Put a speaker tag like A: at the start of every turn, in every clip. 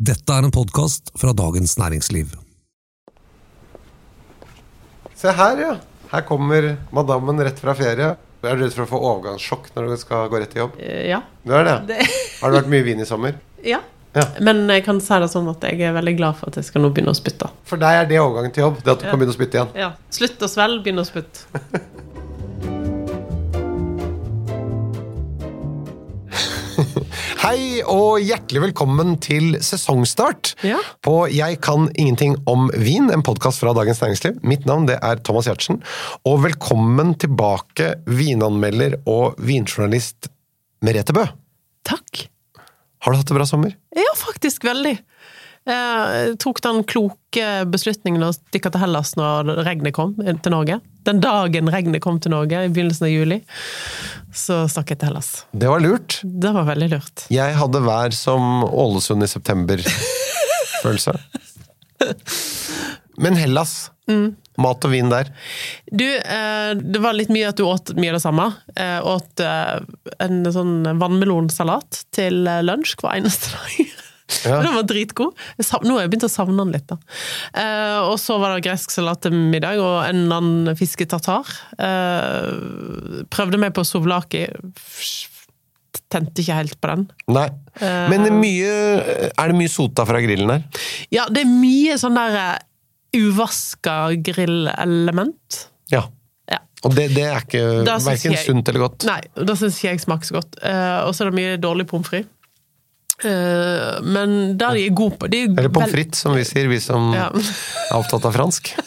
A: Dette er en podkast fra Dagens Næringsliv.
B: Se her, ja. Her kommer madammen rett fra ferie. Er du redd for å få overgangssjokk når du skal gå rett til jobb?
C: Eh, Ja.
B: Du er det?
C: Det,
B: Har det vært mye vin i sommer?
C: ja.
B: Ja.
C: Men jeg kan si det sånn at jeg er veldig glad for at jeg skal nå begynne å spytte.
B: For deg er det overgangen til jobb. Det at du
C: Ja.
B: kan begynne å spytte igjen.
C: Ja. Slutt å svelge, begynne å spytte.
B: Hei og hjertelig velkommen til sesongstart
C: Ja.
B: på Jeg kan ingenting om vin, en podkast fra Dagens Næringsliv. Mitt navn det er Thomas Giertsen, og velkommen tilbake vinanmelder og vinjournalist Merete Bø.
C: Takk.
B: Har du hatt det bra sommer?
C: Ja, faktisk veldig. Jeg tok den kloke beslutningen å stikke til Hellas når regnet kom til Norge. Den dagen regnet kom til Norge, i begynnelsen av juli, så stakk jeg til Hellas.
B: Det var lurt.
C: Det var veldig lurt.
B: Jeg hadde vær som Ålesund i september-følelse. Men Hellas. Mat og vin der.
C: Du, eh, det var litt mye at du åt mye av det samme. Jeg åt eh, en sånn vannmelonsalat til eh, lunsj hver eneste dag.
B: Ja.
C: Den var dritgod. Nå har jeg begynt å savne den litt. da. Eh, og så var det gresk salat til middag, og en annen fisketartar. Eh, prøvde meg på souvlaki. Tente ikke helt på den.
B: Nei. Men mye, er det mye sota fra grillen der?
C: Ja, det er mye sånn der eh, uvaska grillelement.
B: Ja.
C: Ja.
B: Og det, det er ikke verken sunt eller godt.
C: Nei, da syns ikke jeg smaker så godt. Eh, og så er det mye dårlig pommes frites. Eh, men der de er gode på de er
B: Eller pommes frites, som vi sier, vi som
C: Ja.
B: er opptatt av fransk.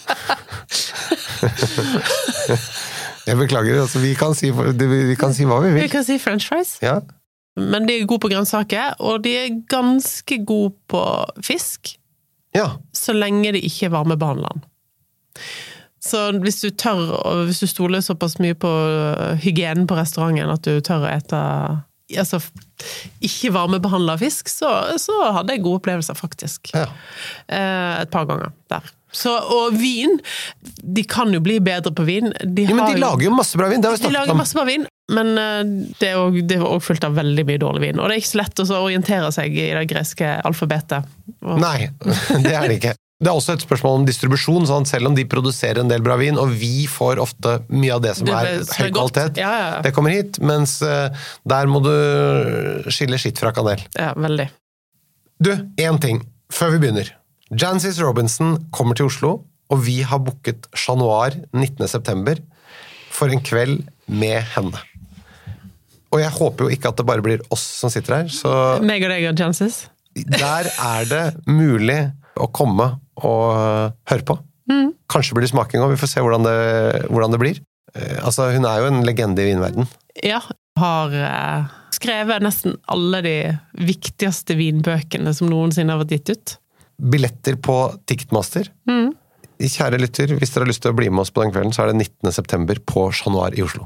B: Jeg beklager, altså, vi kan, si, vi kan si hva vi vil.
C: Vi kan si french fries.
B: Ja.
C: Men de er gode på grønnsaker, og de er ganske gode på fisk,
B: ja.
C: så lenge de ikke er varmebehandla. Så hvis du tør, og hvis du stoler såpass mye på hygienen på restauranten at du tør å ete altså, ikke varmebehandla fisk, så, så hadde jeg gode opplevelser, faktisk.
B: ja.
C: Eh, et par ganger der. Så, og vin De kan jo bli bedre på vin. De,
B: ja men de
C: jo-
B: lager jo masse bra vin, det har vi
C: de lager
B: om.
C: masse bra vin, men eh, det er òg fullt av veldig mye dårlig vin. Og det er ikke så lett å orientere seg i det greske alfabetet. Og,
B: Nei, det er det ikke. Det er også et spørsmål om distribusjon, Sant? selv om de produserer en del bra vin, og vi får ofte mye av det som
C: Det
B: er høy kvalitet,
C: Ja, ja, ja.
B: det kommer hit, mens eh, der må du skille skitt fra kanel.
C: ja, veldig.
B: Du, én ting før vi begynner. Jancis Robinson kommer til Oslo, og vi har booket Chat Noir 19.9. for en kveld med henne. Og jeg håper jo ikke at det bare blir oss som sitter her, så
C: Meg og deg og Jancis.
B: der er det mulig å komme og høre på. Kanskje blir det smaking òg, vi får se hvordan det, hvordan det blir. Eh, Altså, hun er jo en legende i vinverden.
C: Ja. Har eh, skrevet nesten alle de viktigste vinbøkene som noensinne har vært gitt ut.
B: Billetter på Ticketmaster. Kjære lytter, hvis dere har lyst til å bli med oss på den kvelden, så er det 19.9. på Chat Noir i Oslo.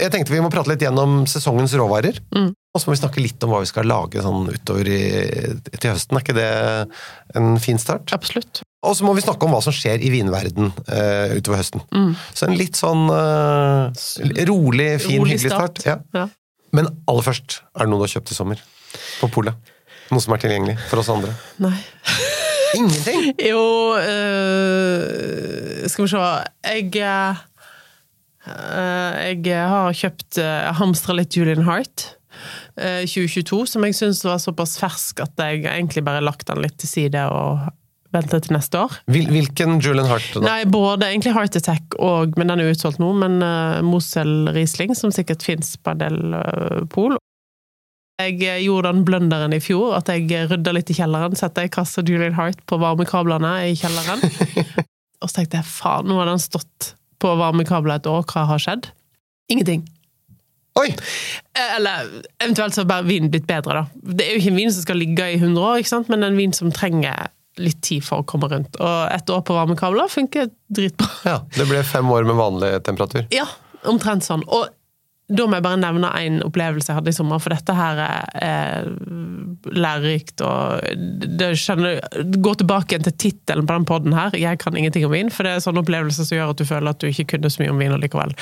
B: Jeg tenkte vi må prate litt gjennom sesongens råvarer. Og så må vi snakke litt om hva vi skal lage sånn utover i, til høsten. Er ikke det en fin start?
C: Absolutt.
B: Og så må vi snakke om hva som skjer i vinverden uh, utover høsten. Så en litt sånn uh, rolig, fin,
C: Rolig
B: hyggelig start. Ja.
C: Ja.
B: Men aller først, er det noe du har kjøpt i sommer? På polet? Noe som er tilgjengelig for oss andre?
C: Nei.
B: Ingenting!
C: Jo øh, Skal vi se Jeg Jeg har kjøpt uh, Hamstra litt Julian Hart. øh, 2022, som jeg syns var såpass fersk at jeg egentlig bare lagt den litt til side og venter til neste år.
B: Hvilken Julian Hart? Da?
C: Nei, både egentlig Heart Attack og Men den er utsolgt nå, men uh, Mosel Riesling, som sikkert fins på en del uh, pol. Jeg eh, gjorde den blunderen i fjor, at jeg rydda litt i kjelleren. Satte ei kasse Julian Hart på varmekablene i kjelleren. og så tenkte jeg faen, nå har den stått på varmekabler et år, hva har skjedd? Ingenting.
B: Oi!
C: Eh, Eller eventuelt så har bare vinen blitt bedre, da. Det er jo ikke en vin som skal ligge i 100 år, ikke sant? men en vin som trenger litt tid for å komme rundt. Og et år på varmekabler funker dritbra.
B: Ja, Det ble fem år med vanlig temperatur.
C: Ja, omtrent sånn. Og da må jeg bare nevne en opplevelse jeg hadde i sommer, for dette her er, er lærerikt og det skjønner, Gå tilbake til tittelen på den poden her, 'Jeg kan ingenting om vin', for det er sånne opplevelser som gjør at du føler at du ikke kunne så mye om vin allikevel.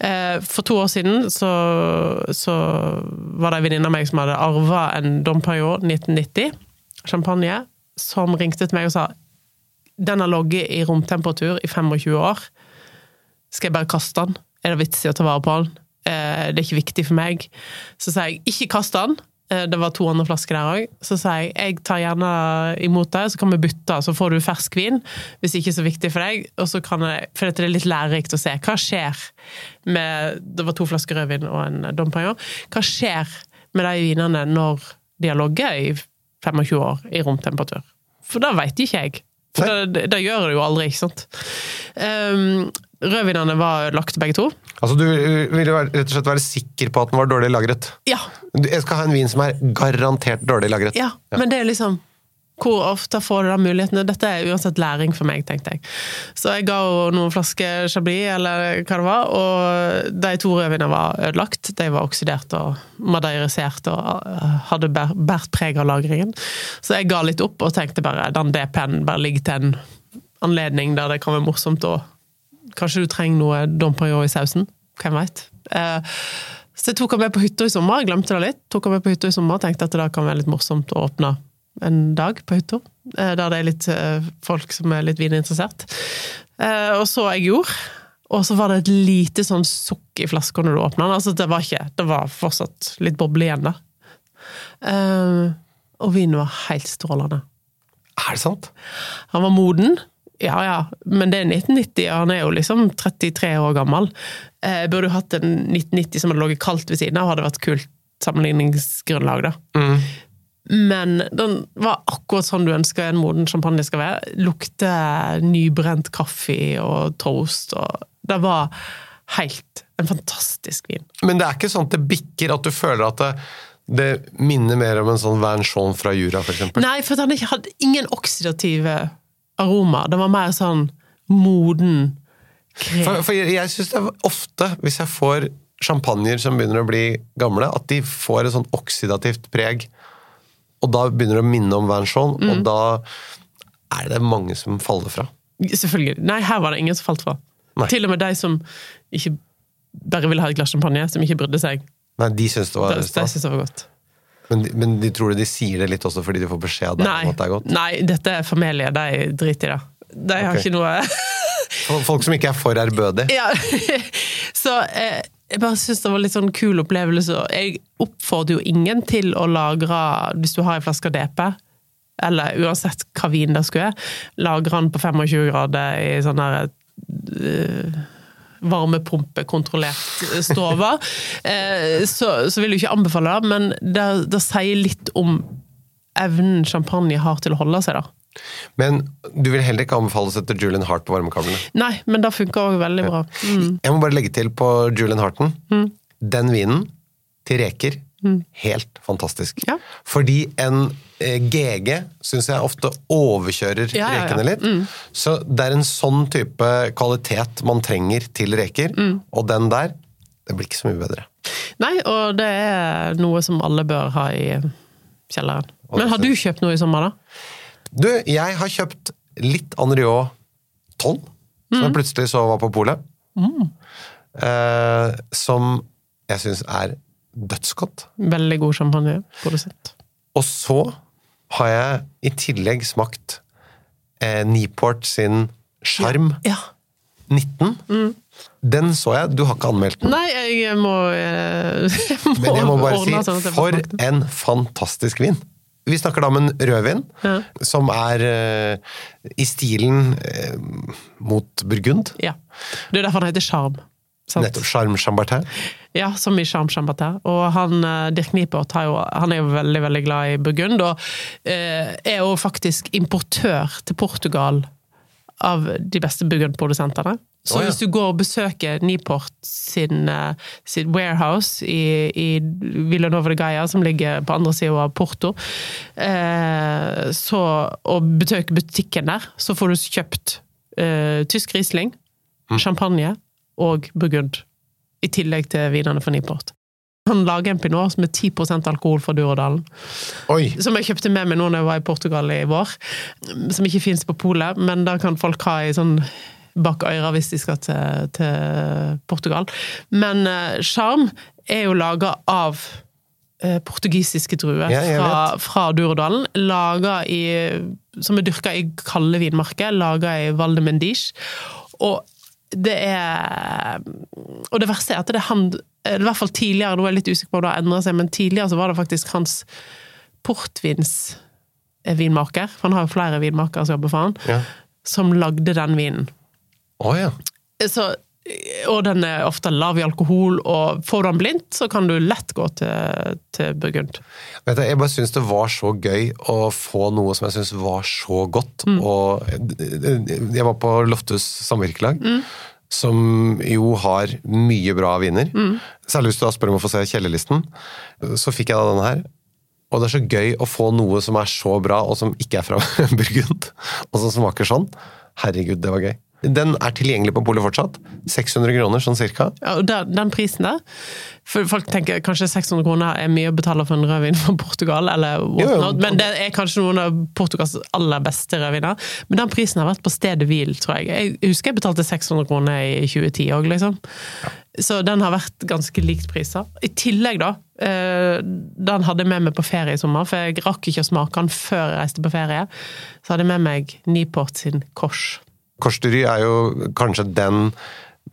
C: Eh, For to år siden så, så var det en venninne av meg som hadde arva en Dom Perignon 1990, champagne, som ringte til meg og sa den har ligget i romtemperatur i 25 år. Skal jeg bare kaste den? Er det vits i å ta vare på den? Eh, Det er ikke viktig for meg. Så sa jeg ikke kast den. Eh, Det var to andre flasker der òg. Så sa jeg jeg tar gjerne imot det, så kan vi bytte, så får du fersk vin. Hvis ikke så viktig for deg. Og så kan jeg, For dette er litt lærerikt å se. Hva skjer med Det var to flasker rødvin og en Dom Pignon. Hva skjer med de vinene når de har ligget i 25 år i romtemperatur? For det veit ikke jeg.
B: Nei.
C: det, det gjør det jo aldri, ikke sant. Um, rødvinene var ødelagt begge to.
B: Altså, Du ville rett og slett være sikker på at den var dårlig lagret?
C: Ja,
B: Jeg skal ha en vin som er garantert dårlig lagret.
C: Ja, men det er liksom Hvor ofte får du de mulighetene? Dette er uansett læring for meg, tenkte jeg. Så jeg ga henne noen flasker Chablis, eller hva det var, og de to rødvinene var ødelagt. De var oksidert og madeirisert og uh, hadde båret preg av lagringen. Så jeg ga litt opp og tenkte bare den DP-en bare ligger til en anledning der det kan være morsomt å Kanskje du trenger noe Dom Perignon i sausen? Hvem veit? Eh, så jeg tok han med på hytta i sommer. Jeg glemte det litt. Tok han med på hytta i sommer, Tenkte at det kan være litt morsomt å åpne en dag på hytta. eh, Der det er litt eh, folk som er litt vininteressert. Eh, Og så jeg gjorde. Og så var det et lite sånn sukk i flaska når du åpna den. Altså, det var ikke Det var fortsatt litt boble igjen da. Eh, Og vinen var helt strålende.
B: Er det sant?
C: Han var moden. Ja ja, men det er 1990, og han er jo liksom 33 år gammel. Eh, Jeg burde jo hatt en 1990 som hadde ligget kaldt ved siden av, hadde vært kult sammenligningsgrunnlag, da. Men den var akkurat sånn du ønsker en moden champagne skal være. Lukte nybrent kaffe og toast, og det var helt en fantastisk vin.
B: Men det er ikke sånn at det bikker, at du føler at det, det minner mer om en sånn Vernchon fra Jura, eksempel?
C: Nei, for den hadde ingen oksidative aroma. Det var mer sånn moden krem.
B: For, for jeg, jeg syns det er ofte, hvis jeg får champagner som begynner å bli gamle, at de får et sånn oksidativt preg. Og da begynner det å minne om Vanchon,
C: Mm.
B: og da er det mange som faller fra.
C: Selvfølgelig. Nei, her var det ingen som falt fra.
B: Nei.
C: Til og med de som ikke bare ville ha et glass champagne, som ikke brydde seg.
B: Nei, de syns det var
C: Det, det
B: stas.
C: synes det var godt.
B: Men, men de tror du de sier det litt også fordi de får beskjed av deg
C: Nei,
B: om at det er godt?
C: nei, dette er familie. De driter i det. De har
B: okay.
C: ikke noe
B: Folk som ikke er for ærbødige.
C: Ja. Så eh, jeg bare syns det var litt sånn kul opplevelse. Jeg oppfordrer jo ingen til å lagre, hvis du har en flaske DP, eller uansett hva vin det skulle være, lagre den på 25 grader i sånn her eh, varmepumpekontrollert stove. Eh, så, så vil jeg ikke anbefale det, men det, det sier litt om evnen champagne har til å holde seg, da.
B: Men du vil heller ikke anbefale å sette Julian Hart på varmekablene?
C: Nei, men det funker òg veldig bra. Mm.
B: Jeg må bare legge til på Julian Harten. Den vinen til reker, helt fantastisk.
C: Mm. Ja.
B: Fordi en GG syns jeg ofte overkjører
C: Ja, ja, ja.
B: rekene litt. Så det er en sånn type kvalitet man trenger til reker,
C: Mm.
B: og den der, det blir ikke så mye bedre.
C: Nei, og det er noe som alle bør ha i kjelleren. Men har du kjøpt noe i sommer, da?
B: Du, jeg har kjøpt litt Andriot 12, som
C: Mm.
B: jeg plutselig så var på polet. Eh, som jeg syns er dødsgodt.
C: Veldig god champagneprodusent.
B: Og så har jeg i tillegg smakt eh, Niport sin Sjarm
C: Ja.
B: 19. Den så jeg. Du har ikke anmeldt den.
C: Nei, jeg må, eh, jeg må,
B: Men jeg må bare si,
C: sånn
B: for en fantastisk vin. Vi snakker da om en rødvin
C: Ja.
B: som er uh, i stilen uh, mot burgund.
C: Ja. Det er derfor han heter Charm. sant?
B: Nettopp Charme Chambertin.
C: Ja, som i Charm Chambertin. Og han, eh, Dirk Niport har jo, han er jo veldig veldig glad i Burgund, og eh, er jo faktisk importør til Portugal av de beste Burgund-produsentene. Så
B: oh, ja.
C: hvis du går og besøker Niport sin, eh, sitt warehouse i, i Villanova de Gaia, som ligger på andre sida av Porto, eh, så, og besøker butikken der, så får du kjøpt eh, tysk Riesling,
B: Mm.
C: champagne og burgund. I tillegg til vinene fra Niport. Han lager en pinot er 10% alkohol fra Durodalen.
B: Oi!
C: Som jeg kjøpte med meg nå når jeg var i Portugal i vår. Som ikke fins på polet, men da kan folk ha i sånn bak øra hvis de skal til, til Portugal. Men sjarm uh, er jo laga av eh, portugisiske druer
B: Ja,
C: fra, fra Durodalen. Som er dyrka i kalde vinmarker. Laga i Val de Mendiche. Og det er Og det verste er at det er han I hvert fall tidligere, nå er jeg litt usikker på om det har endra seg, men tidligere så var det faktisk hans portvinsvinmaker, for han har jo flere vinmakere som jobber for han,
B: Ja.
C: som lagde den vinen.
B: Oh, ja.
C: Så, og den er ofte lav i alkohol, og får du den blindt, så kan du lett gå til, til Burgund.
B: Vet du, jeg bare syns det var så gøy å få noe som jeg syns var så godt. Og jeg var på Loftus samvirkelag, som jo har mye bra viner. Særlig hvis du da spør om å få se kjellerlisten. Så fikk jeg da denne her. Og det er så gøy å få noe som er så bra, og som ikke er fra Burgund, og som smaker sånn. Herregud, det var gøy. Den er tilgjengelig på polet fortsatt. 600 kroner, sånn cirka.
C: Ja, og den, den prisen der for Folk tenker kanskje 600 kroner er mye å betale for en rødvin fra Portugal, eller whatnot, men det er kanskje noen av Portugals aller beste rødviner. Men den prisen har vært på stedet hvil, tror jeg. Jeg husker jeg betalte 600 kroner i 2010 òg, liksom. Så den har vært ganske likt priser. I tillegg, da, eh, den hadde jeg med meg på ferie i sommer, for jeg rakk ikke å smake den før jeg reiste på ferie. Så hadde jeg med meg Niport sin Kors.
B: Korsdyry er jo kanskje den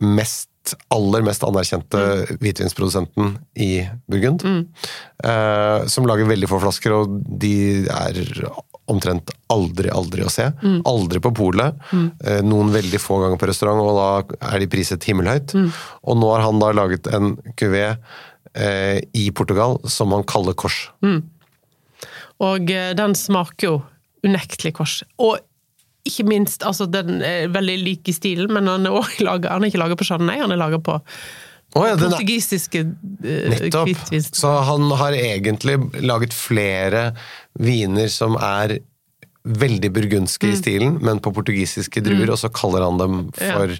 B: mest aller mest anerkjente hvitvinsprodusenten i Burgund. Eh, som lager veldig få flasker, og de er omtrent aldri, aldri å se. Aldri på polet. Eh, noen veldig få ganger på restaurant, og da er de priset himmelhøyt. Og nå har han da laget en kuvé eh, i Portugal som han kaller Kors.
C: Og eh, den smaker jo unektelig kors. Og ikke minst, altså den er veldig lik i stilen, men han er, laget, han er ikke laga på Chardonnay, han er laga på
B: oh, ja,
C: portugisiske eh,
B: Nettopp.
C: hvitvins.
B: Så han har egentlig laget flere viner som er veldig burgundske
C: Mm.
B: i stilen, men på portugisiske druer, og så kaller han dem for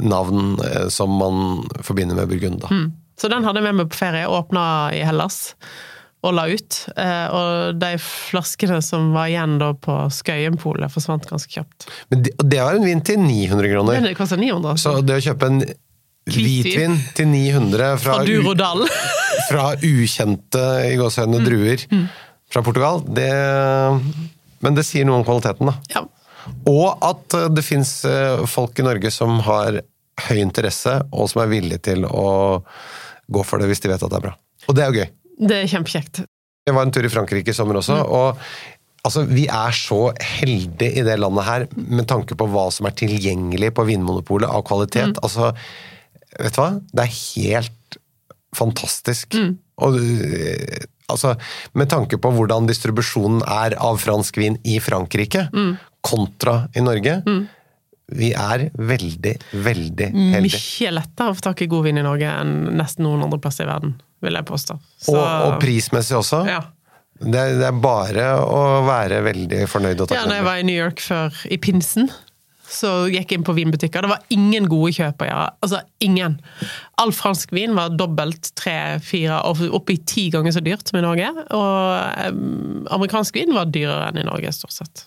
B: navn eh, som man forbinder med Burgund. Da.
C: Så den hadde jeg med meg på ferie, åpna i Hellas og la ut. Eh, Og de flaskene som var igjen da på Skøyenpolet, forsvant ganske kjapt.
B: Men det, det var en vin til 900 kroner.
C: Det koster 900.
B: Så det å kjøpe en hvitvin til 900 fra,
C: Fra
B: fra ukjente i gåsehøyne druer fra Portugal, det Men det sier noe om kvaliteten, da.
C: ja.
B: Og at eh, det fins folk i Norge som har høy interesse, og som er villige til å gå for det hvis de vet at det er bra. Og det er jo gøy.
C: Det er kjempekjekt.
B: Jeg var en tur i Frankrike i sommer også, og altså, vi er så heldige i det landet her med tanke på hva som er tilgjengelig på Vinmonopolet av kvalitet. Altså, vet du hva? Det er helt fantastisk. Og øh, altså, med tanke på hvordan distribusjonen er av fransk vin i Frankrike kontra i Norge, vi er veldig, veldig heldige.
C: Mye lettere å få tak i god vin i Norge enn nesten noen andre plasser i verden, vil jeg påstå. Så-
B: Og, og prismessig også.
C: Ja.
B: Det, er, det er bare å være veldig fornøyd og
C: Ja, når jeg var i New York før, i pinsen, så gikk jeg inn på vinbutikker. Det var ingen gode kjøp å gjøre. Altså, ingen. All fransk vin var dobbelt, tre, fire, oppi opp i ti ganger så dyrt som i Norge. Og um, amerikansk vin var dyrere enn i Norge, stort sett.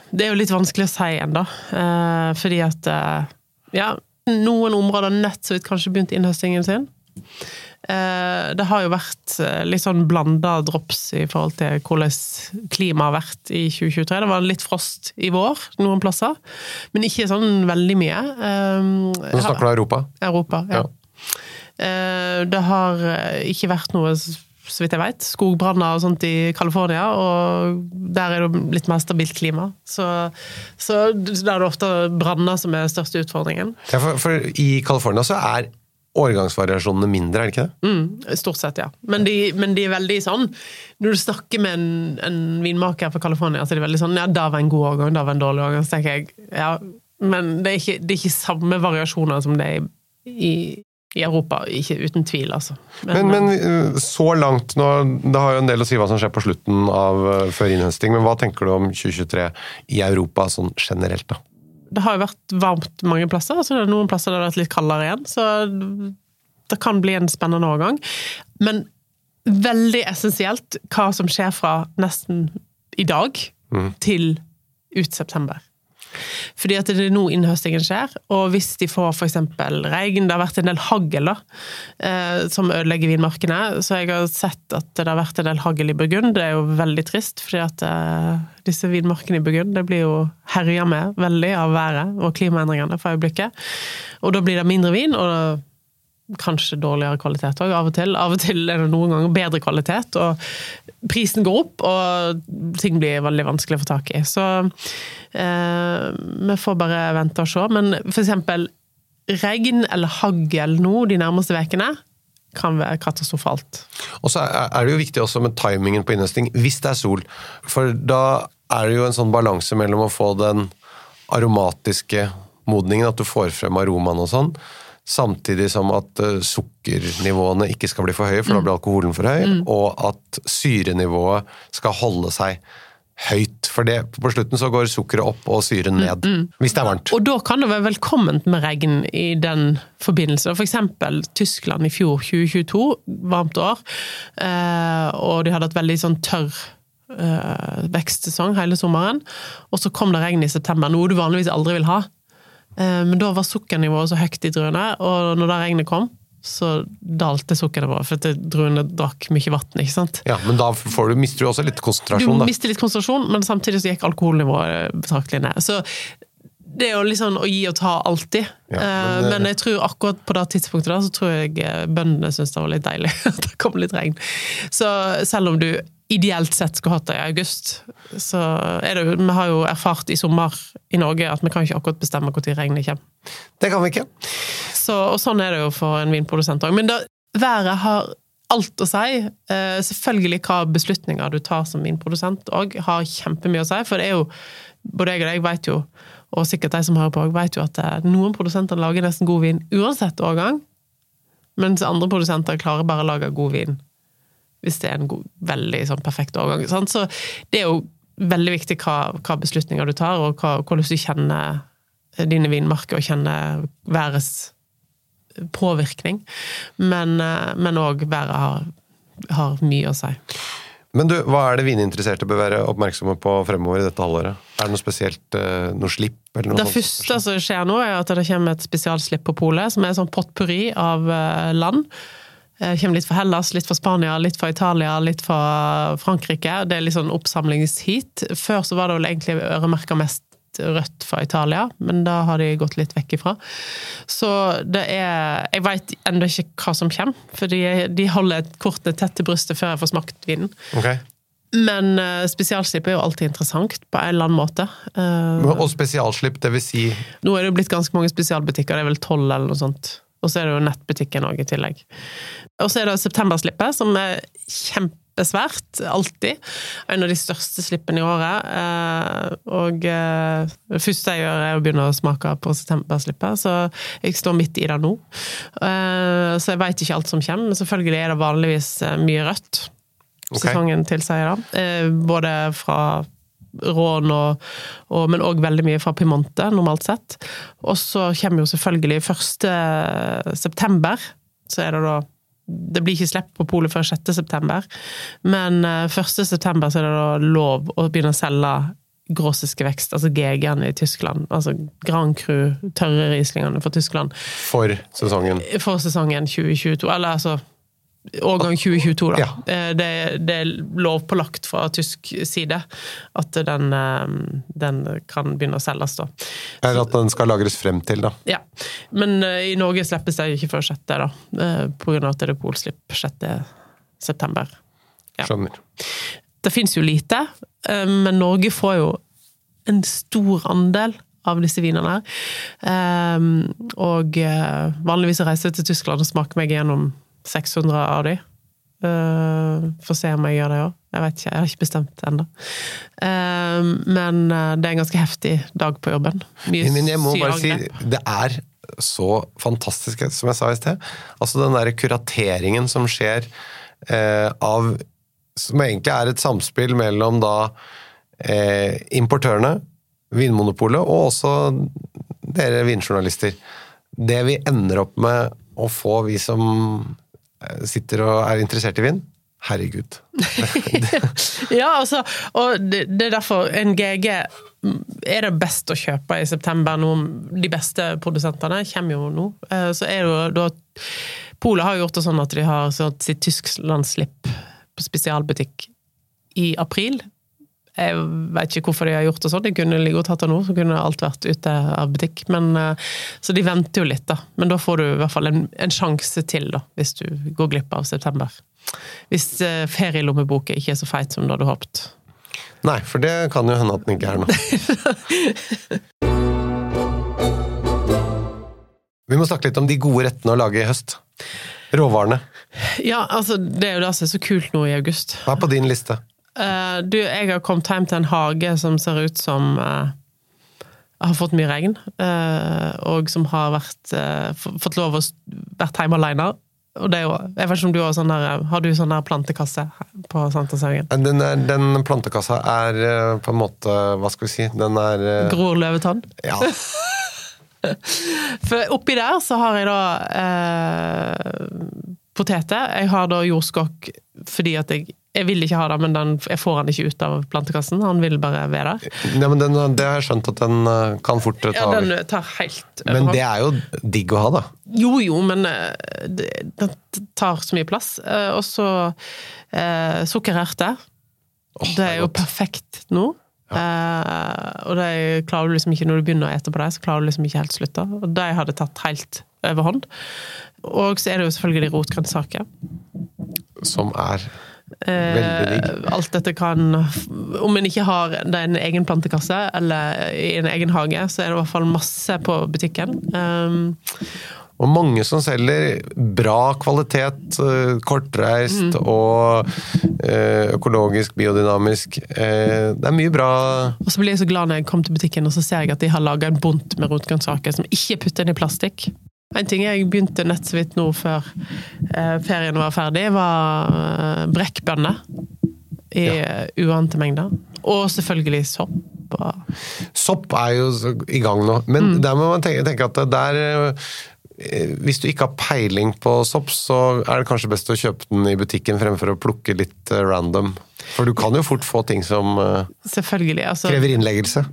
C: Det er jo litt vanskelig å si ennå, eh, fordi at eh, ja, noen områder nett så vidt kanskje begynt innhøstingen sin. Eh, det har jo vært litt sånn blanda drops i forhold til hvordan klimaet har vært i 2023. Det var litt frost i vår noen plasser, men ikke sånn veldig mye.
B: Nå snakker du Europa?
C: Europa, ja. ja. Det har ikke vært noe, så vidt jeg vet, skogbranner og sånt i California, og der er det litt mer stabilt klima. Så, så der er det ofte branner som er største utfordringen.
B: Ja, for, for i California så er årgangsvariasjonene mindre, er det ikke det?
C: Mm, stort sett, ja. Men de, men de er veldig sånn Når du snakker med en, en vinmaker fra California, så er de veldig sånn Ja, da var en god årgang, da var en dårlig årgang. Så tenker jeg ja, men det er ikke, det er ikke samme variasjoner som det er i, i Europa. Ikke uten tvil, altså.
B: Men, men men så langt nå, Det har jo en del å si hva som skjer på slutten av eh, før innhøsting, men hva tenker du om 2023 i Europa sånn generelt, da?
C: det har jo vært varmt mange plasser, så det er noen plasser der det har vært litt kaldere igjen. Så det kan bli en spennende årgang. Men veldig essensielt hva som skjer fra nesten i dag til ut september. Fordi at det er nå innhøstingen skjer, og hvis de får f.eks. regn Det har vært en del hagl da, eh, som ødelegger vinmarkene, så jeg har sett at det har vært en del hagl i Burgund. Det er jo veldig trist, fordi at eh, disse vinmarkene i Burgund det blir jo herja med veldig av været og klimaendringene for øyeblikket. Og da blir det mindre vin, og kanskje dårligere kvalitet òg, av og til. Av og til er det noen ganger bedre kvalitet, og prisen går opp, og ting blir veldig vanskelig å få tak i. Så eh, vi får bare vente og se. Men for eksempel regn eller hagl nå de nærmeste ukene kan være katastrofalt.
B: Og så er det jo viktig også med timingen på innhøsting, hvis det er sol. For da er det jo en sånn balanse mellom å få den aromatiske modningen, at du får frem aromaen og sånn, samtidig som at eh, sukkernivåene ikke skal bli for høye, for da blir alkoholen for høy, og at syrenivået skal holde seg høyt. For det, på slutten så går sukkeret opp og syren ned, hvis det er varmt.
C: Og da kan det være velkomment med regn i den forbindelse. For eksempel Tyskland i fjor, 2022, varmt år, eh, og de hadde et veldig sånn tørr eh, vekstsesong hele sommeren. Og så kom det regn i september, noe du vanligvis aldri vil ha. Eh, Men da var sukkernivået så høyt i druene, og når da regnet kom, så dalte sukkernivået, for at druene drakk mye vann, ikke sant?
B: Ja, men da får du, mister du også litt konsentrasjon, Du
C: mister litt konsentrasjon, men samtidig så gikk alkoholnivået betraktelig ned. Så det er jo sånn å gi og ta alltid.
B: Ja, men
C: Eh,
B: det-
C: men jeg tror akkurat på det tidspunktet da, så tror jeg eh, bøndene syntes det var litt deilig at det kom litt regn. Så selv om du ideelt sett skulle hatt det i august, så er det Vi har jo erfart i sommer i Norge at vi kan ikke akkurat bestemme når regnet kommer.
B: Det kan vi ikke.
C: Så, og sånn er det jo for en vinprodusent òg. Men da, været har alt å si. Eh, selvfølgelig hva beslutninger du tar som vinprodusent òg, har kjempemye å si. For det er jo Både jeg og deg vet jo, og sikkert de som hører på òg, vet jo at eh, noen produsenter lager nesten god vin uansett årgang. Mens andre produsenter klarer bare å lage god vin hvis det er en god, veldig sånn perfekt overgang. Sant? Så det er jo veldig viktig hva, hva beslutninger du tar, og hva, hvordan du kjenner dine vinmarker og kjenner værets påvirkning. Men òg været har, har mye å si.
B: Men du, hva er det vininteresserte bør være oppmerksomme på fremover i dette halvåret? Er det noe spesielt, eh, noe slipp? Eller noe
C: Det første som skjer nå, er at det kommer et spesialslipp på polet, som er sånn potpurri av eh, land. Det kommer litt fra Hellas, litt fra Spania, litt fra Italia, litt fra Frankrike. Det er litt sånn oppsamlingsheat. Før så var det vel egentlig øremerka mest rødt fra Italia, men da har de gått litt vekk ifra. Så det er Jeg veit ennå ikke hva som kommer, for de, de holder kortene tett til brystet før jeg får smakt vinen.
B: Okay.
C: Men uh, spesialslipp er jo alltid interessant, på en eller annen måte. Uh,
B: Og spesialslipp, det vil si
C: nå er det jo blitt ganske mange spesialbutikker, det er vel tolv eller noe sånt. Og så er det jo nettbutikken òg i tillegg. Og så er det septemberslippet, som er kjempesvært, alltid. En av de største slippene i året. Eh, og eh, det første jeg gjør, er å begynne å smake på septemberslippet, så jeg står midt i det nå. Eh, så jeg veit ikke alt som kommer, men selvfølgelig er det vanligvis eh, mye rødt.
B: Okay.
C: Sesongen tilsier det. Eh, både fra rån, og, og, men òg veldig mye fra Piemonte, normalt sett. Og så kommer jo selvfølgelig 1. september, så er det da det blir ikke slipp på polet før 6. september, men eh, 1. september så er det da lov å begynne å selge gråsiske vekst, altså GG-en i Tyskland. Altså Grand Cru, tørre Rieslingene for Tyskland,
B: for sesongen.
C: for sesongen 2022. Eller altså årgang 2022, da.
B: Ja.
C: Det, det er lovpålagt fra tysk side at den, eh, den kan begynne å selges, da.
B: Eller at den skal lagres frem til, da.
C: Ja. Men eh, i Norge slippes det ikke før 6., da. eh, På grunn av at det er polslipp 6. september. Ja.
B: Skjønner.
C: Det fins jo lite, men Norge får jo en stor andel av disse vinene Og vanligvis reiser jeg til Tyskland og smaker meg gjennom 600 av de. Uh, Får se om jeg gjør det òg. Jeg vet ikke, jeg har ikke bestemt ennå. Uh, Men eh, det er en ganske heftig dag på jobben. Mye
B: Men jeg må bare si, det er så fantastisk, som jeg sa i sted. Altså den derre kurateringen som skjer uh, av Som egentlig er et samspill mellom da uh, importørene, Vinmonopolet, og også dere vinjournalister. Det vi ender opp med å få, vi som eh, sitter og er interessert i vin Herregud.
C: Ja, altså, og det, er derfor en GG er det best å kjøpe i september. Noen, de beste produsentene kommer jo nå. Eh, Så er det jo da Polet har gjort det sånn at de har sitt Tysklandsslipp på spesialbutikk i april. Jeg vet ikke hvorfor de har gjort det sånn. De kunne like godt hatt det nå, så kunne alt vært ute av butikk. Men, eh, så de venter jo litt, da. Men da får du i hvert fall en, en sjanse til, da, hvis du går glipp av september. Hvis eh, ferielommeboka ikke er så feit som du hadde håpet.
B: Nei, for det kan jo hende at den ikke er nå. Vi må snakke litt om de gode rettene å lage i høst. Råvarene.
C: Ja, altså, det er jo det som er så kult nå i august.
B: Hva er på din liste?
C: Eh, du, jeg har kommet hjem til en hage som ser ut som uh, har fått mye regn, Uh, og som har vært, fått lov å vært hjemme alene. Og det er jo, jeg vet ikke om du har sånn der, har du sånn der plantekasse på Sankthanshaugen?
B: Den, er, den plantekassa er på en måte Hva skal vi si? Den er
C: Gror løvetann?
B: Ja.
C: For oppi der så har jeg da eh, poteter. Jeg har da jordskokk fordi at jeg jeg vil ikke ha det, men den, jeg får den ikke ut av plantekassen. Han vil bare være der.
B: Ja, men den, det har jeg skjønt at den eh, kan fort ta
C: Ja, den tar helt
B: Men det er jo digg å ha, da.
C: Jo, jo, men eh, det, det tar så mye plass. Eh, Og så eh, sukkererter.
B: Oh,
C: det er jo
B: godt.
C: perfekt nå. Eh, og det klarer du liksom ikke når du begynner å ete på det, så klarer du liksom ikke helt slutte. Og de hadde tatt helt overhånd. Og så er det jo selvfølgelig rotgrønnsaker.
B: Som er
C: alt dette kan Om en ikke har en egen plantekasse eller i en egen hage, så er det i hvert fall masse på butikken. Um,
B: Og mange som selger bra kvalitet, kortreist kortreist og eh, økologisk, biodynamisk. Eh, Det er mye bra
C: Og så blir jeg så glad når jeg kommer til butikken og så ser jeg at de har laga en bunt med rotgrønnsaker som ikke er putta inn i plastikk. En ting jeg begynte nett så vidt nå før eh, ferien var ferdig, var eh, brekkbønner. I ja. uante mengder. Og selvfølgelig sopp. Og,
B: Sopp er jo i gang nå, men der må man tenke, tenke at der eh, Hvis du ikke har peiling på sopp, så er det kanskje best å kjøpe den i butikken fremfor å plukke litt eh, random. For du kan jo fort få ting som eh.
C: Altså,
B: krever innleggelse.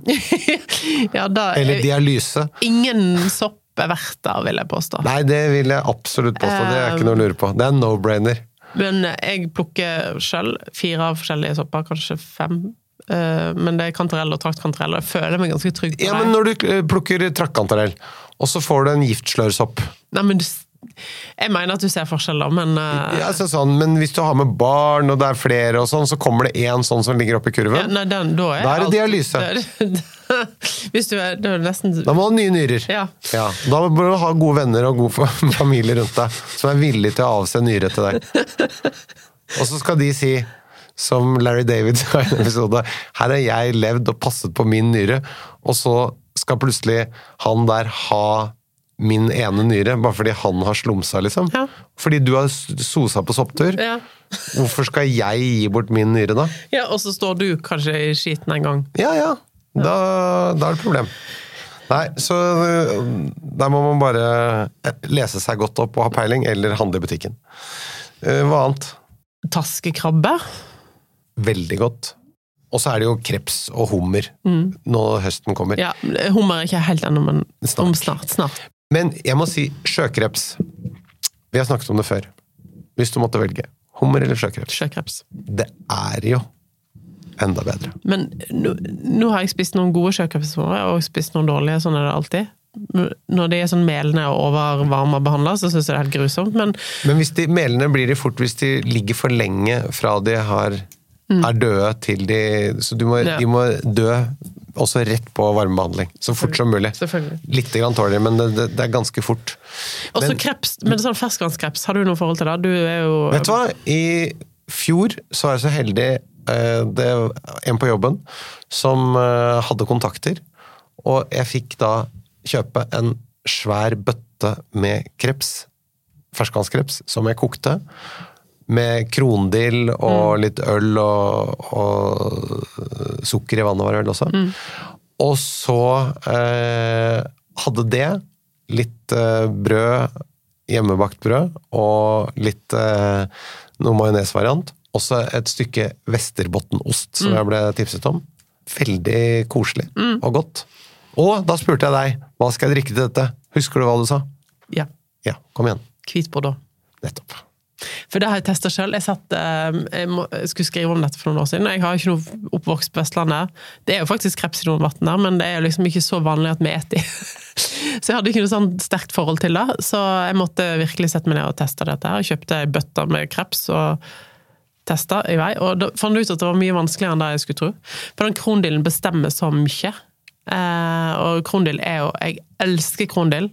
C: ja, da,
B: Eller dialyse.
C: Ingen sopp er verdt det, vil jeg påstå.
B: Nei, det vil jeg absolutt påstå. Det er ikke noe å lure på. Det er en no-brainer.
C: Men jeg plukker sjøl fire forskjellige sopper, kanskje fem. Eh, men det er kantarell og traktkantarell, og jeg føler meg ganske trygg på det.
B: Ja, men når du eh, plukker traktkantarell, og så får du en giftslørsopp
C: Nei, men du, jeg mener at du ser forskjeller, men uh...
B: ja, altså sånn, Men hvis du har med barn, og det er flere, og sånn, så kommer det én sånn som ligger oppi
C: ja,
B: kurven.
C: nei, den, da er
B: Da er det dialyse.
C: Der. Hvis du er, er nesten
B: Da må du ha nye nyrer.
C: Ja.
B: Da må du ha gode venner og god familie rundt deg, som er villig til å avse nyre til deg. Og så skal de si, som Larry David sa i en episode, her har jeg levd og passet på min nyre, og så skal plutselig han der ha min ene nyre, bare fordi han har slumsa, liksom.
C: Ja.
B: Fordi du har sosa på sopptur.
C: ja.
B: Hvorfor skal jeg gi bort min nyre, da?
C: ja, og så står du kanskje i skiten en gang.
B: Ja, ja. Da, da er det problem. Nei, så øh, der må man bare eh, lese seg godt opp og ha peiling, eller handle i butikken. Eh, Hva annet?
C: Taskekrabbe.
B: Veldig godt. Og så er det jo kreps og hummer når høsten kommer.
C: Ja, hummer er ikke helt ennå, men
B: Snart.
C: om snart. Snart.
B: Men jeg må si sjøkreps. Vi har snakket om det før. Hvis du måtte velge. Hummer eller sjøkreps?
C: Sjøkreps.
B: Det er jo enda bedre.
C: Men nå, nå har jeg spist noen gode sjøkreps og spist noen dårlige, sånn er det alltid. Når de er sånn melende og overvarma behandla, så syns jeg det er helt grusomt, men
B: Men hvis de, melende blir de fort hvis de ligger for lenge fra de har, er døde til de Så du må,
C: Mm. Ja.
B: de må dø også rett på varmebehandling. Så fort som mulig. Litt grann tåler men det, det, er ganske fort.
C: også
B: Men-
C: kreps, men sånn ferskvannskreps, har du noe forhold til det? Du er jo
B: Vet du hva? I fjor så var jeg så heldig eh, Det var en på jobben som eh, hadde kontakter, og jeg fikk da kjøpe en svær bøtte med kreps, ferskvannskreps, som jeg kokte. Med krondill og litt øl og, og sukker i vannet var det vel også. Og så eh, hadde det litt eh, brød, hjemmebakt brød, og litt eh, noe majonesvariant. Også et stykke Vesterbottenost, som jeg ble tipset om. Veldig koselig og godt. Og da spurte jeg deg hva skal jeg drikke til dette. Husker du hva du sa?
C: Ja.
B: Ja, kom igjen.
C: Hvit bordeaux.
B: Nettopp.
C: For det har jeg testa sjøl. Jeg, eh, jeg, skulle skrive om dette for noen år siden. Jeg har ikke noe oppvokst på Vestlandet. Det er jo faktisk kreps i noen vann der, men det er jo liksom ikke så vanlig at vi spiser de. Så jeg hadde ikke noe sånn sterkt forhold til det. Så jeg måtte virkelig sette meg ned og teste dette. her. Kjøpte ei bøtte med kreps og testa i vei. Og da fant jeg ut at det var mye vanskeligere enn det jeg skulle tro. For den krondilen bestemmer så mye. Eh, og krondill er jo Jeg elsker krondill.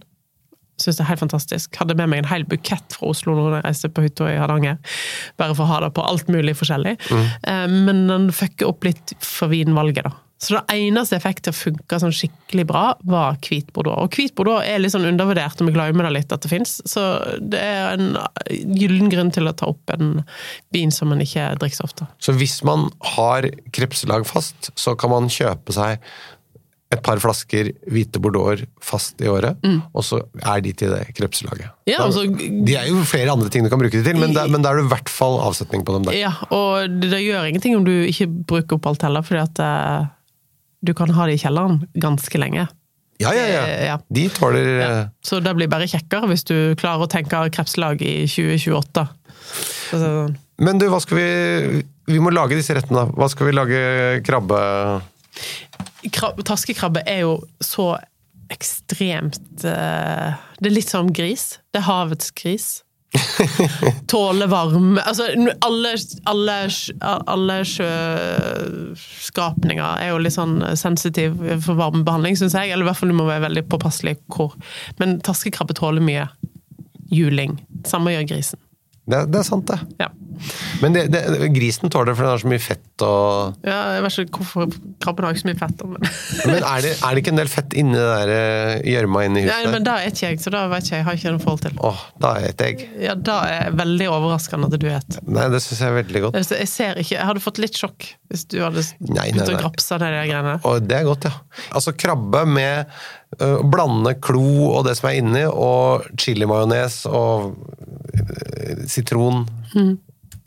C: Syns det er helt fantastisk. Hadde med meg en hel bukett fra Oslo når jeg reiste på hytta i Hardanger. Bare for å ha det på alt mulig forskjellig. Mm. Men den fucker opp litt for vinvalget, da. Så det eneste jeg fikk til å funke sånn skikkelig bra, var hvit bordeaux. Og hvit bordeaux er litt sånn undervurdert, og vi glemmer det litt at det fins. Så det er en gyllen grunn til å ta opp en vin som man ikke drikker så ofte.
B: Så hvis man har krepselag fast, så kan man kjøpe seg et par flasker hvite bordeauxer fast i året, og så er de til det krepselaget.
C: Mm. Ja, altså-
B: de er jo flere andre ting du kan bruke det til, men da er det i hvert fall avsetning på dem der.
C: Ja, og det, gjør ingenting om du ikke bruker opp alt heller, fordi at uh, du kan ha det i kjelleren ganske lenge.
B: Ja, ja, ja.
C: Eh, ja.
B: De tåler ja.
C: Så det blir bare kjekkere hvis du klarer å tenke krepslag i 2028. Så, sånn.
B: Men du, hva skal vi Vi må lage disse rettene, da. Hva skal vi lage krabbe
C: Krab, taskekrabbe er jo så ekstremt uh, Det er litt som gris. Det er havets gris. Tåler varme Altså, alle, alle, alle sjøskapninger er jo litt sånn sensitive for varmebehandling, syns jeg. Eller i hvert fall du må være veldig påpasselig hvor. Men taskekrabbe tåler mye juling. Samme gjør grisen.
B: Det, det er sant, det.
C: Ja.
B: Men det, det, grisen tåler det, for den har så mye fett og
C: ja jeg vet ikke hvorfor krabben har ikke så mye fett. Men,
B: Men er det, er det ikke en del fett inni det eh, gjørma inni
C: ja,
B: huset?
C: men det er ikke jeg, så da vet ikke jeg. Jeg har ikke noe forhold til.
B: Åh, da spiser jeg.
C: Ja, Da er veldig overraskende at du vet.
B: Nei, det syns jeg er veldig godt.
C: Altså, Jeg ser ikke, jeg hadde fått litt sjokk hvis du hadde begynt å grapse ned de greiene.
B: Og det er godt, ja. Altså krabbe med blande klo og det som er inni, og chilimajones og ø, sitron,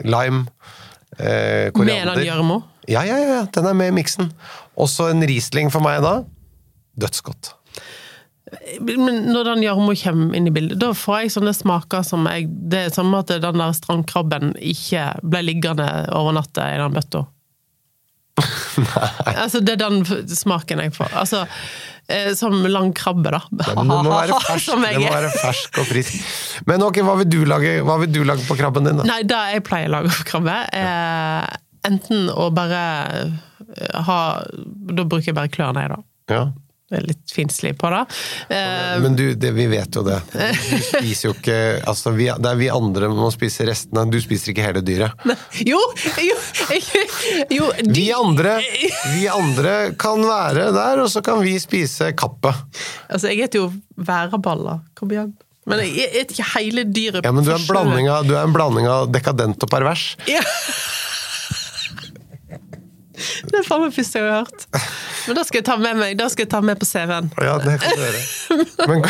B: lime, øh,
C: Med den
B: koriander. Ja, ja, ja, den er med i miksen. Også en Riesling for meg da. Dødsgodt.
C: Men når den gjørma kommer inn i bildet, da får jeg sånne smaker som jeg Det er som at den der strandkrabben ikke ble liggende over natta i den bøtta. Altså, det er den smaken jeg får. Altså, eh, som lang krabbe, da.
B: Ja, men det må være fersk,
C: jeg
B: må være fersk og frisk. Men ok, hva vil du lage, hva vil du lage på krabben din, da?
C: Nei, det jeg pleier å lage på krabbe, er enten å bare eh, ha Da bruker jeg bare klørne jeg, da.
B: Ja.
C: Litt finslig på det. Eh,
B: Men du, det, vi vet jo det. Du spiser jo ikke altså vi, Det er vi andre som må spise restene. Du spiser ikke hele dyret.
C: jo! Jo! jo de,
B: Vi andre, vi andre kan være der, og så kan vi spise kappet.
C: Altså, jeg heter jo væreballer. Kom igjen. Men jeg spiser ikke hele dyret.
B: Ja, men du er en av, du er en blanding av dekadent og pervers.
C: Ja. Det er faen meg første jeg har hørt. Men da skal jeg ta med meg Da skal jeg ta med på CV-en.
B: Ja, det kan du gjøre. Men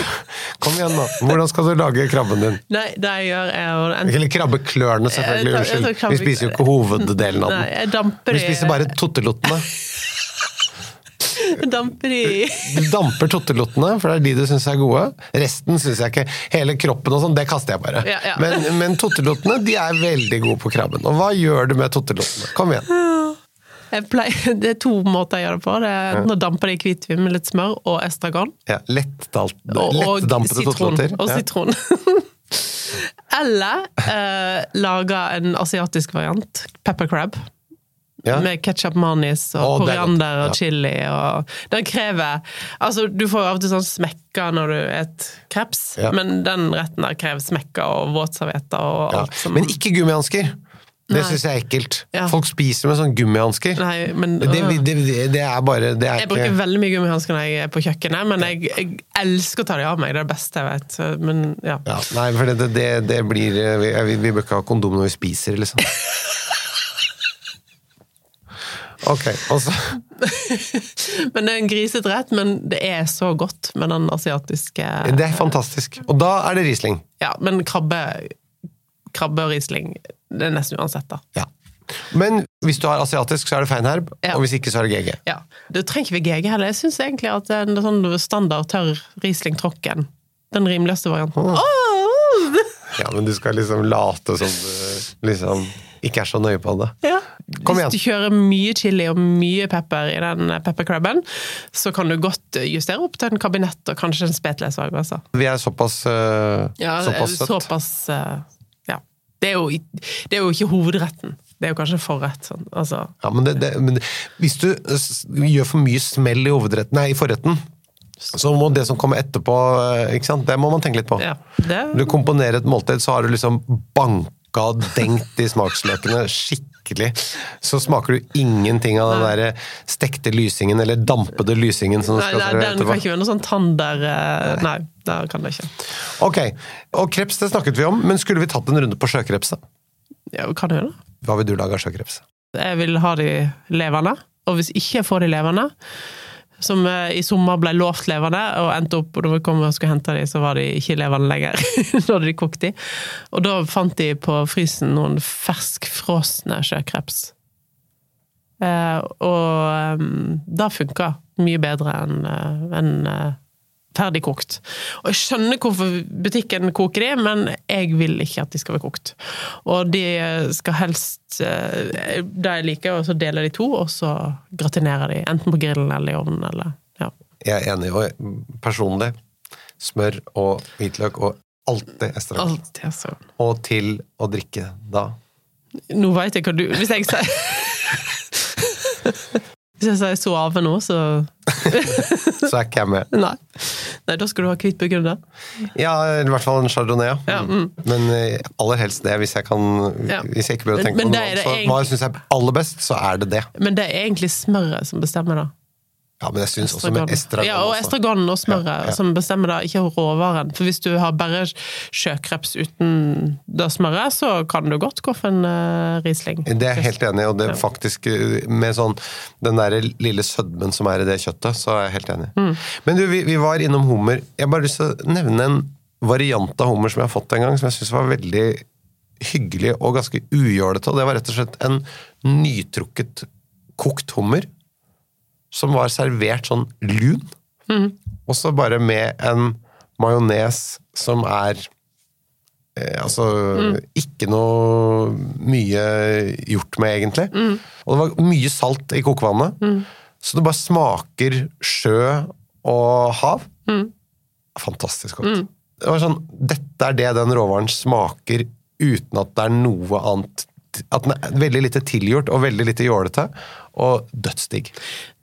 B: kom igjen, da. Hvordan skal du lage krabben din?
C: Nei, det jeg gjør, er å
B: Eller krabbeklørne, selvfølgelig. Unnskyld.
C: krabbe-
B: Vi spiser jo ikke hoveddelen av
C: Nei,
B: den.
C: jeg damper
B: Vi spiser bare tottelottene.
C: damper i
B: Du damper tottelottene, for det er de du syns er gode. Resten syns jeg ikke. Hele kroppen og sånn, det kaster jeg bare.
C: Ja, ja.
B: Men, men tottelottene, de er veldig gode på krabben. Og hva gjør du med tottelottene? Kom igjen.
C: pleier, Det er to måter jeg gjør det på. Det er enten å dampe det i hvitvin med litt smør og estragon.
B: Ja, Lettdalt,
C: Og, og sitron.
B: Ja.
C: Eller eh, lage en asiatisk variant. Pepper crab.
B: Ja.
C: Med ketsjup, manis og
B: godt.
C: koriander og chili. Og den krever Altså, du får jo av og til sånn smekka når du et kreps,
B: Ja.
C: men den retten der krever smekka og våtservietter og
B: Ja.
C: alt som
B: Men ikke gummihansker! Det syns jeg er ekkelt.
C: Ja.
B: Folk spiser med sånne gummihansker. Det, det, det, det er bare det er
C: Jeg bruker
B: ikke,
C: veldig mye gummihansker når jeg er på kjøkkenet, men jeg, jeg elsker å ta dem av meg. Det er det beste jeg vet. Men ja.
B: ja, Nei, for det, det, det blir Vi, vi, vi bør ikke ha kondom når vi spiser, liksom. Ok, og så
C: Men det er en grisete rett, men det er så godt med den asiatiske
B: Det er fantastisk. Og da er det Riesling.
C: Ja, men krabbe, krabbe og Riesling, det er nesten uansett, da.
B: Ja. Men hvis du har asiatisk, så er det feinherb,
C: Ja.
B: og hvis ikke, så er det GG.
C: Ja. Du trenger ikke GG heller. Jeg syns egentlig at en sånn standard tørr Riesling Trocken, den rimeligste varianten Åh!
B: Ja, men du skal liksom late som du liksom ikke er så nøye på det.
C: Ja.
B: Kom igjen.
C: Hvis du kjører mye chili og mye pepper i den peppercrabben, så kan du godt justere opp til en kabinett og kanskje en spetless altså.
B: Vi er såpass, uh,
C: Ja,
B: såpass søtt.
C: såpass eh, Ja. Det er, jo, det er jo ikke hovedretten. Det er jo kanskje forrett. Sånn. Altså,
B: Ja, men det, det, men hvis du gjør for mye smell i, nei, i forretten, så må det som kommer etterpå eh? Det må man tenke litt på.
C: ja, det,
B: Du komponerer et måltid, så har du liksom banka og dengt i smaksløkene skikkelig. Så smaker du ingenting av den der stekte lysingen, eller dampede lysingen som du skal
C: nei, den kan ikke være noe sånn tander eh, Nei, det kan det ikke.
B: Ok, og kreps det snakket vi om, men skulle vi tatt en runde på sjøkreps? da?
C: Ja, kan du gjøre det?
B: Hva vil du lage av sjøkreps?
C: Jeg vil ha de levende, og hvis ikke jeg får de levende, som eh, i sommer ble lovt levende, og endte opp, og da vi kom og skulle hente dem, så var de ikke levende lenger. da hadde de kokt dem. Og da fant de på frysen noen ferskfrosne sjøkreps. Eh, og um, det funka mye bedre enn en, enn, eh, ferdig kokt. Og jeg skjønner hvorfor butikken koker de, men jeg vil ikke at de skal være kokt. Og de skal helst eh, Det jeg liker, og så deler de to, og så gratinerer de. Enten på grillen eller i ovnen. Eller, ja.
B: Jeg er enig, og personlig smør og hvitløk og alt det er
C: Alt, altså.
B: Og til å drikke da.
C: Nå veit jeg hva du Hvis jeg sier Hvis jeg sier suave nå, så
B: Så er ikke jeg med.
C: Nei. Nei, da skal du ha hvit begrunna.
B: Ja, i hvert fall en chardonnay. ja.
C: Mm.
B: Men eh, aller helst det, hvis jeg kan
C: Ja.
B: Hvis jeg ikke behøver å tenke
C: men
B: på noe annet.
C: Egentlig-
B: hva jeg syns er aller best, så er det det.
C: Men det er egentlig smøret som bestemmer, da.
B: Ja, men jeg syns også med estragon
C: Ja, og estragon og smøret
B: Ja, ja.
C: som bestemmer da, ikke råvaren. For hvis du har bare sjøkreps uten det smøret, så kan du godt gå for en uh, Riesling.
B: Det er jeg helt enig i, og det er faktisk eh, med sånn den der lille sødmen som er i det kjøttet, så er jeg helt enig.
C: Mm.
B: Men du, vi, vi var innom hummer. Jeg har bare lyst til å nevne en variant av hummer som jeg har fått en gang, som jeg syns var veldig hyggelig og ganske ujålete, og det var rett og slett en nytrukket kokt hummer som var servert sånn lun,
C: Mm.
B: og så bare med en majones som er eh, altså ikke noe mye gjort med, egentlig. Og det var mye salt i kokevannet. Så det bare smaker sjø og hav. Fantastisk godt. Det var sånn, Dette er det den råvaren smaker uten at det er noe annet At den er veldig lite tilgjort og veldig lite jålete, og dødsdigg.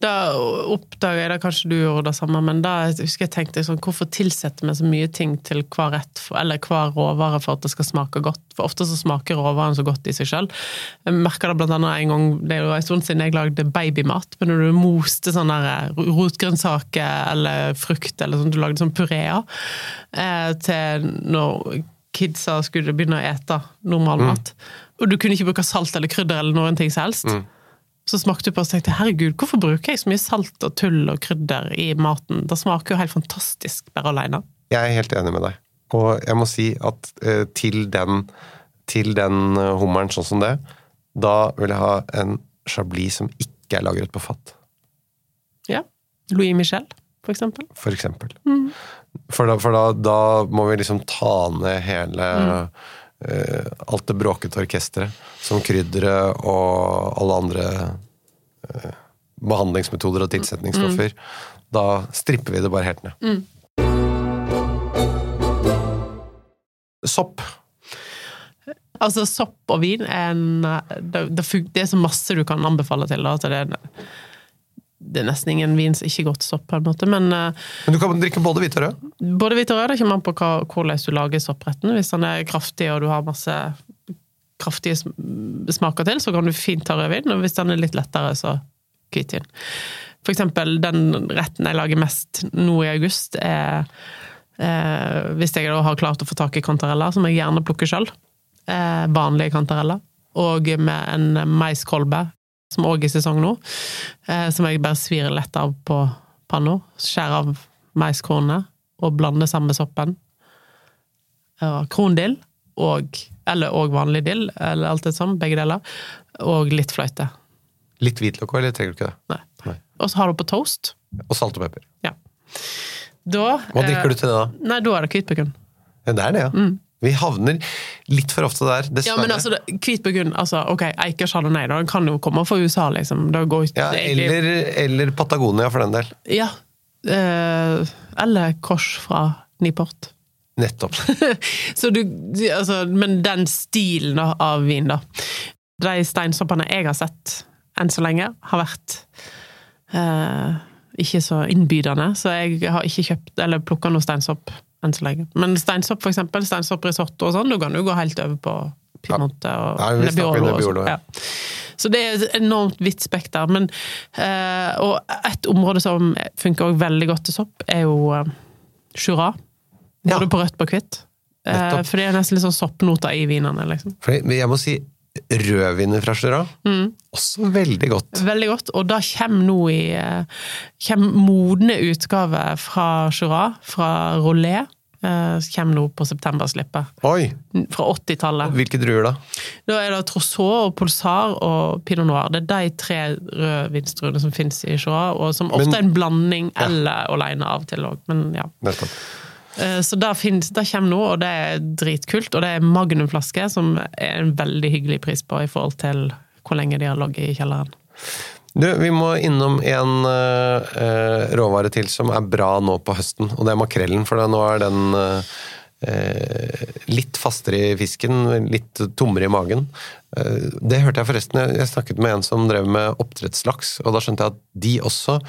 C: Da oppdaga jeg det, kanskje du gjorde det samme, men da husker jeg tenkte sånn, hvorfor tilsetter vi så mye ting til hver rett, eller hver råvare for at det skal smake godt? For ofte så smaker råvaren så godt i seg sjøl. Jeg merka det blant annet en gang, det er jo en stund siden jeg lagde babymat, men når du moste sånne der rotgrønnsaker eller frukt, eller sånn, du lagde sånn pureer, eh, til når kidsa skulle begynne å ete normal mat, og du kunne ikke bruke salt eller krydder eller noen ting som helst. Så smakte du på og tenkte herregud, hvorfor bruker jeg så mye salt og tull og krydder i maten? Det smaker jo helt fantastisk bare alene.
B: Jeg er helt enig med deg. Og jeg må si at eh, til den, til den eh, hummeren sånn som det, da vil jeg ha en chablis som ikke er lagret på fat,
C: Ja. Louis Michel, for eksempel.
B: for eksempel. For, da, for da, da må vi liksom ta ned hele eh, alt det bråkete orkesteret, som krydderet og alle andre eh, behandlingsmetoder og tilsetningsstoffer. Da stripper vi det bare helt ned. Sopp.
C: Altså, sopp og vin er en Det, det, det er så masse du kan anbefale til. Da, at det, er, det er nesten ingen vin som ikke er godt sopp, på en måte. Men eh,
B: Men du kan drikke både hvit og rød.
C: både hvit og rød, det kommer an på hva, hvordan du lager soppretten. Hvis den er kraftig og du har masse kraftige smaker til, så kan du fint ta rødvin. Og hvis den er litt lettere, så hvitvin. For eksempel den retten jeg lager mest nå i august, er eh, Hvis jeg da har klart å få tak i kantareller, som jeg gjerne plukker sjøl. Eh, vanlige kantareller. Og med en maiskolbe, som òg er sesong nå. Eh, som jeg bare svir lett av på panna. Skjærer av maiskornene og blander sammen med soppen. Krondill, og, eller og vanlig dill, eller alt det sånn, begge deler. Og litt fløyte.
B: Litt hvitløk eller trenger du ikke det?
C: Nei.
B: Nei.
C: Og så har du på toast.
B: Og salt og pepper.
C: Ja. Da
B: Hva drikker du til det, da?
C: Nei, da er det.
B: Ja, det er det, ja. Vi havner litt for ofte der, dessverre.
C: Ja, men altså, Hvit på grunn altså, Ok, Eikers chardonnay, da, den kan jo komme fra USA, liksom. Går,
B: Ja,
C: er
B: eller, eller Patagonia, for den del.
C: Ja. Eh, eller kors fra Niport.
B: Nettopp.
C: Så du, du- altså, men den stilen av vin, da. De steinsoppene jeg har sett enn så lenge, har vært eh, ikke så innbydende, så jeg har ikke kjøpt eller plukka noe steinsopp enn så lenge. Men steinsopp, for eksempel, steinsopprisotto og sånn, du kan jo gå helt over på Piemonte og
B: Ja,
C: Nebbiolo og sånn.
B: ja.
C: Så det er et enormt vidt spekter. Men, eh, og et område som funker også veldig godt til sopp, er jo eh, Jura.
B: Ja.
C: Både på rødt og på hvitt. Eh, for det er nesten litt sånn soppnoter i vinene, liksom.
B: For men jeg må si rødviner fra Jura, også veldig godt.
C: Veldig godt. Og da kommer nå i eh, kommer modne utgave fra Jura, fra Rolé. Eh, kommer nå på septemberslippet.
B: Oi!
C: Fra 80-tallet.
B: Hvilke druer da?
C: Da er det Trousseau og Pulsar og Pinot Noir. Det er de tre rødvinsdruene som finnes i Jura, og som ofte
B: Men-
C: er en blanding eller alene av og til òg. Men ja.
B: Nettopp.
C: Eh, Så det, finnes, det kommer nå, og det er dritkult. Og det er magnumflaske, som er en veldig hyggelig pris på i forhold til hvor lenge de har ligget i kjelleren.
B: Du, vi må innom en uh, råvare til som er bra nå på høsten, og det er makrellen. For nå er den uh, litt fastere i fisken, litt tommere i magen. Uh, det hørte jeg forresten, jeg, snakket med en som drev med oppdrettslaks, og da skjønte jeg at de også,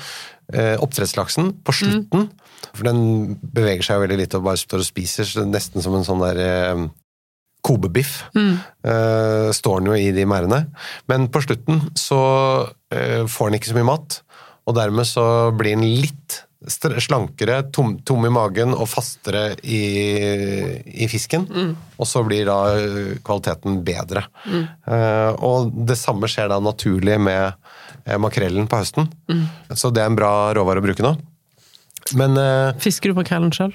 B: oppdrettslaksen, på slutten For den beveger seg jo veldig lite og bare står og spiser, så det er nesten som en sånn der eh, Kobebiff eh, står den jo i de merdene. Men på slutten så eh, får den ikke så mye mat, og dermed så blir den litt slankere, tom, tom i magen og fastere i, i fisken. Og så blir da eh, kvaliteten bedre. Eh, og det samme skjer da naturlig med eh, makrellen på høsten. Så det er en bra råvare å bruke nå. Men uh,
C: Fisker du makrellen sjøl?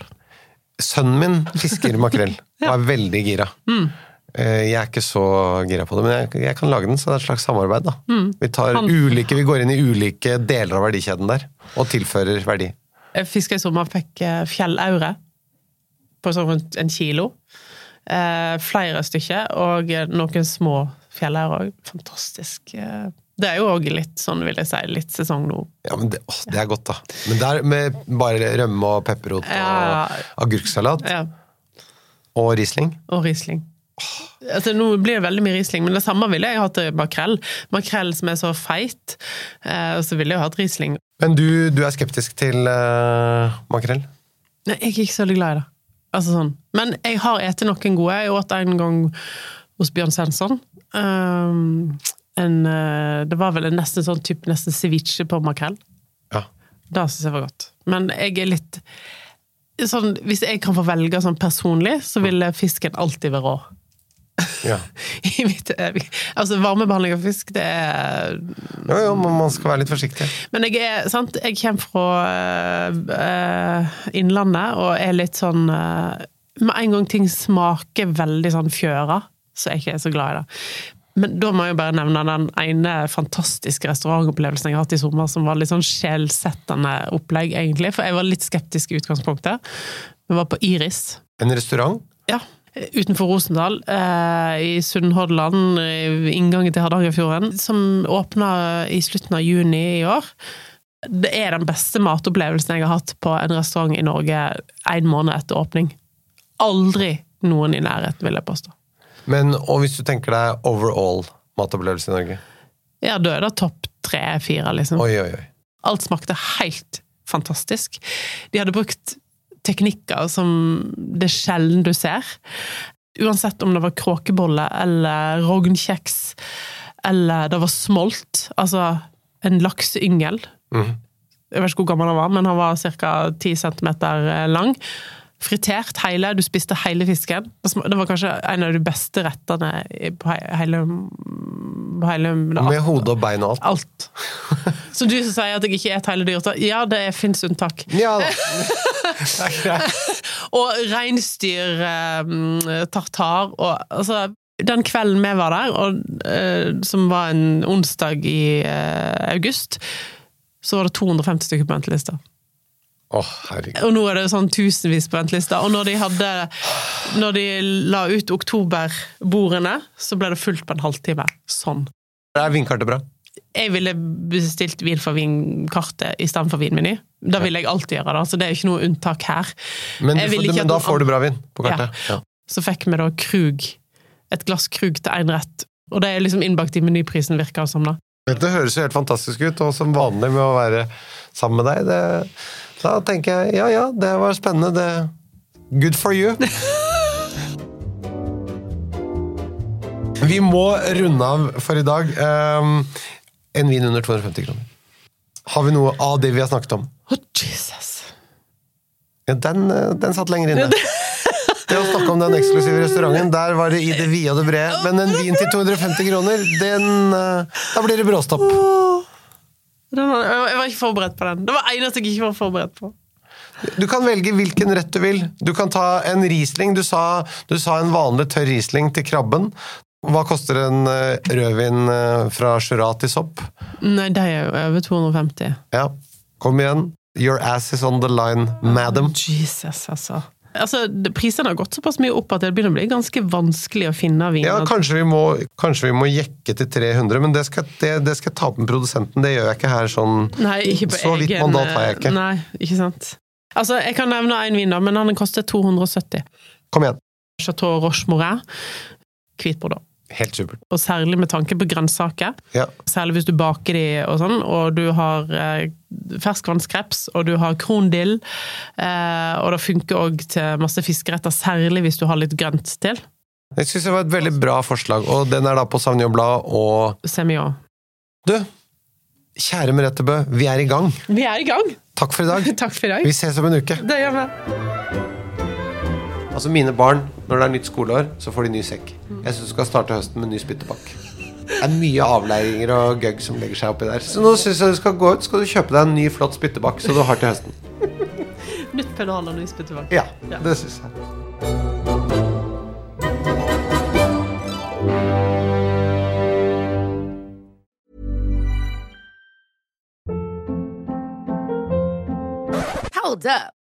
B: Sønnen min fisker makrell og er veldig gira. Mm. Jeg er ikke så gira på det, men jeg, jeg kan lage den, så det er et slags samarbeid. da. Vi, tar
C: Han-
B: ulike, vi går inn i ulike deler av verdikjeden der, og tilfører verdi.
C: Jeg fiska i sommer, fikk eh, fjellaure på sånn rundt en kilo. Eh, flere stykker, og noen små fjellaurer òg. Fantastisk. Eh, Det er jo òg litt sånn, vil jeg si, litt sesong nå.
B: Ja, men det, å, det er godt, da. Men der med bare rømme og pepperrot
C: Ja.
B: og agurksalat
C: Ja,
B: og Riesling.
C: og Riesling. Altså, nå blir det veldig mye Riesling, men det samme ville jeg hatt til makrell. Makrell som er så feit, eh, så ville jeg hatt Riesling.
B: Men du, du er skeptisk til eh, makrell?
C: Nei, jeg er ikke så veldig glad i det. Altså sånn. Men jeg har spist noen gode. Jeg åt en gang hos Bjørn Svensson. Um, en, eh, det var vel en nesten sånn type nesten ceviche på makrell.
B: Ja.
C: Det syns jeg var godt. Men jeg er litt sånn, Hvis jeg kan få velge sånn personlig, så vil fisken alltid være rå.
B: ja.
C: I mitt, altså Varmebehandling av fisk, det er
B: Jo, jo, men man skal være litt forsiktig.
C: Men jeg er, sant, jeg kommer fra eh, Innlandet og er litt sånn eh, Med en gang ting smaker veldig sånn fjøra, så er jeg ikke så glad i det. Men da må jeg jo bare nevne den ene fantastiske restaurantopplevelsen jeg har hatt i sommer, som var litt sånn sjelsettende opplegg, egentlig. For jeg var litt skeptisk i utgangspunktet. Vi var på Iris.
B: En restaurant?
C: Ja. Utenfor Rosendal, eh, i Sunnhordland, inngangen til Hardangerfjorden, som åpna i slutten av juni i år. Det er den beste matopplevelsen jeg har hatt på en restaurant i Norge en måned etter åpning. Aldri noen i nærheten, vil jeg påstå.
B: Men, hvis du tenker deg overall matopplevelse i Norge?
C: Ja, da er det topp tre-fire, liksom.
B: Oi, oi, oi.
C: Alt smakte helt fantastisk. De hadde brukt teknikker som det er sjelden du ser. Uansett om det var kråkebolle eller rognkjeks, eller det var smolt, altså en lakseyngel. Jeg vet ikke hvor gammel han var, men han var ca. 10 cm lang. Fritert hele, du spiste hele fisken. Det var kanskje en av de beste rettene på hele, på hele
B: Med hode og bein og alt.
C: Alt. Så du som sier at jeg ikke spiser hele dyret. ja, det fins unntak.
B: Ja da. Det er greit.
C: Og reinsdyr, eh, tartar og altså Den kvelden vi var der, og, uh, som var en onsdag i uh, august, så var det 250 stykker på ventelista.
B: Herregud.
C: Og nå er det sånn tusenvis på ventelista. Og når de hadde Når de la ut oktoberbordene, så ble det fullt på en halvtime. Sånn.
B: Er vinkartet bra?
C: Jeg ville bestilt vin for vinkartet istedenfor vinmeny. Da vil jeg alltid gjøre det. Så det er ikke noe unntak her.
B: Men, du,
C: ikke
B: men da får du bra vin på kartet? Ja.
C: Så fikk vi da krug. Et glass krug til én rett. Og det er liksom innbakt i menyprisen, virker det som. da.
B: Dette høres jo helt fantastisk ut, og som vanlig med å være sammen med deg, det, da tenker jeg ja ja, det var spennende. Det, good for you. Vi må runde av for i dag. Um, en vin under 250 kroner. Har vi noe av det vi har snakket om?
C: Å, Jesus!
B: Ja, den, eh, den satt lenger inne. Det å snakke om den eksklusive restauranten, der var det i det vide og det brede. Men en vin til 250 kroner, den eh, Da blir det bråstopp.
C: Den jeg var ikke forberedt på den. Det var eneste jeg ikke var forberedt på.
B: Du kan velge hvilken rett du vil. Du kan ta en Riesling. Du sa, du sa en vanlig tørr Riesling til krabben. Hva koster en eh, rødvin eh, fra Jurat til sopp?
C: Nei, de er jo over 250.
B: Ja, kom igjen. Your ass is on the line, madam.
C: Jesus, altså. Altså, Prisene har gått såpass mye opp at det begynner å bli ganske vanskelig å finne vin.
B: Ja, kanskje vi, må, kanskje vi må jekke til 300, men det skal, det, det skal jeg ta opp med produsenten. Det gjør jeg ikke her sånn
C: Nei, ikke på
B: Så vidt
C: egen,
B: mandat har jeg ikke.
C: Nei, ikke sant. Altså, Jeg kan nevne en vin, da, men den koster 270.
B: Kom igjen.
C: Chateau Roche Morin. Hvit bordeaux.
B: Helt supert.
C: Og særlig med tanke på grønnsaker.
B: Ja.
C: Særlig hvis du baker de og sånn, og du har eh, ferskvannskreps, og du har krondill. Eh, og det funker òg til masse fiskeretter, særlig hvis du har litt grønt til.
B: Jeg syns det var et veldig bra forslag, og den er da på Blad og
C: Semillon.
B: Du, kjære Merete Bø, vi er i gang.
C: Vi er i gang!
B: Takk for i dag.
C: Takk for i dag.
B: Vi ses om en uke.
C: Det gjør vi.
B: Altså Mine barn, når det er nytt skoleår, så får de ny sekk. Jeg syns du skal starte høsten med ny spyttepakk. Det er mye avleiringer og gøgg som legger seg oppi der. Så nå syns jeg du skal gå ut skal du kjøpe deg en ny, flott spyttebakk så du har til høsten.
C: Nytt pennal og ny spyttebakk.
B: Ja,
C: Ja.
B: det syns jeg.
D: Hold up.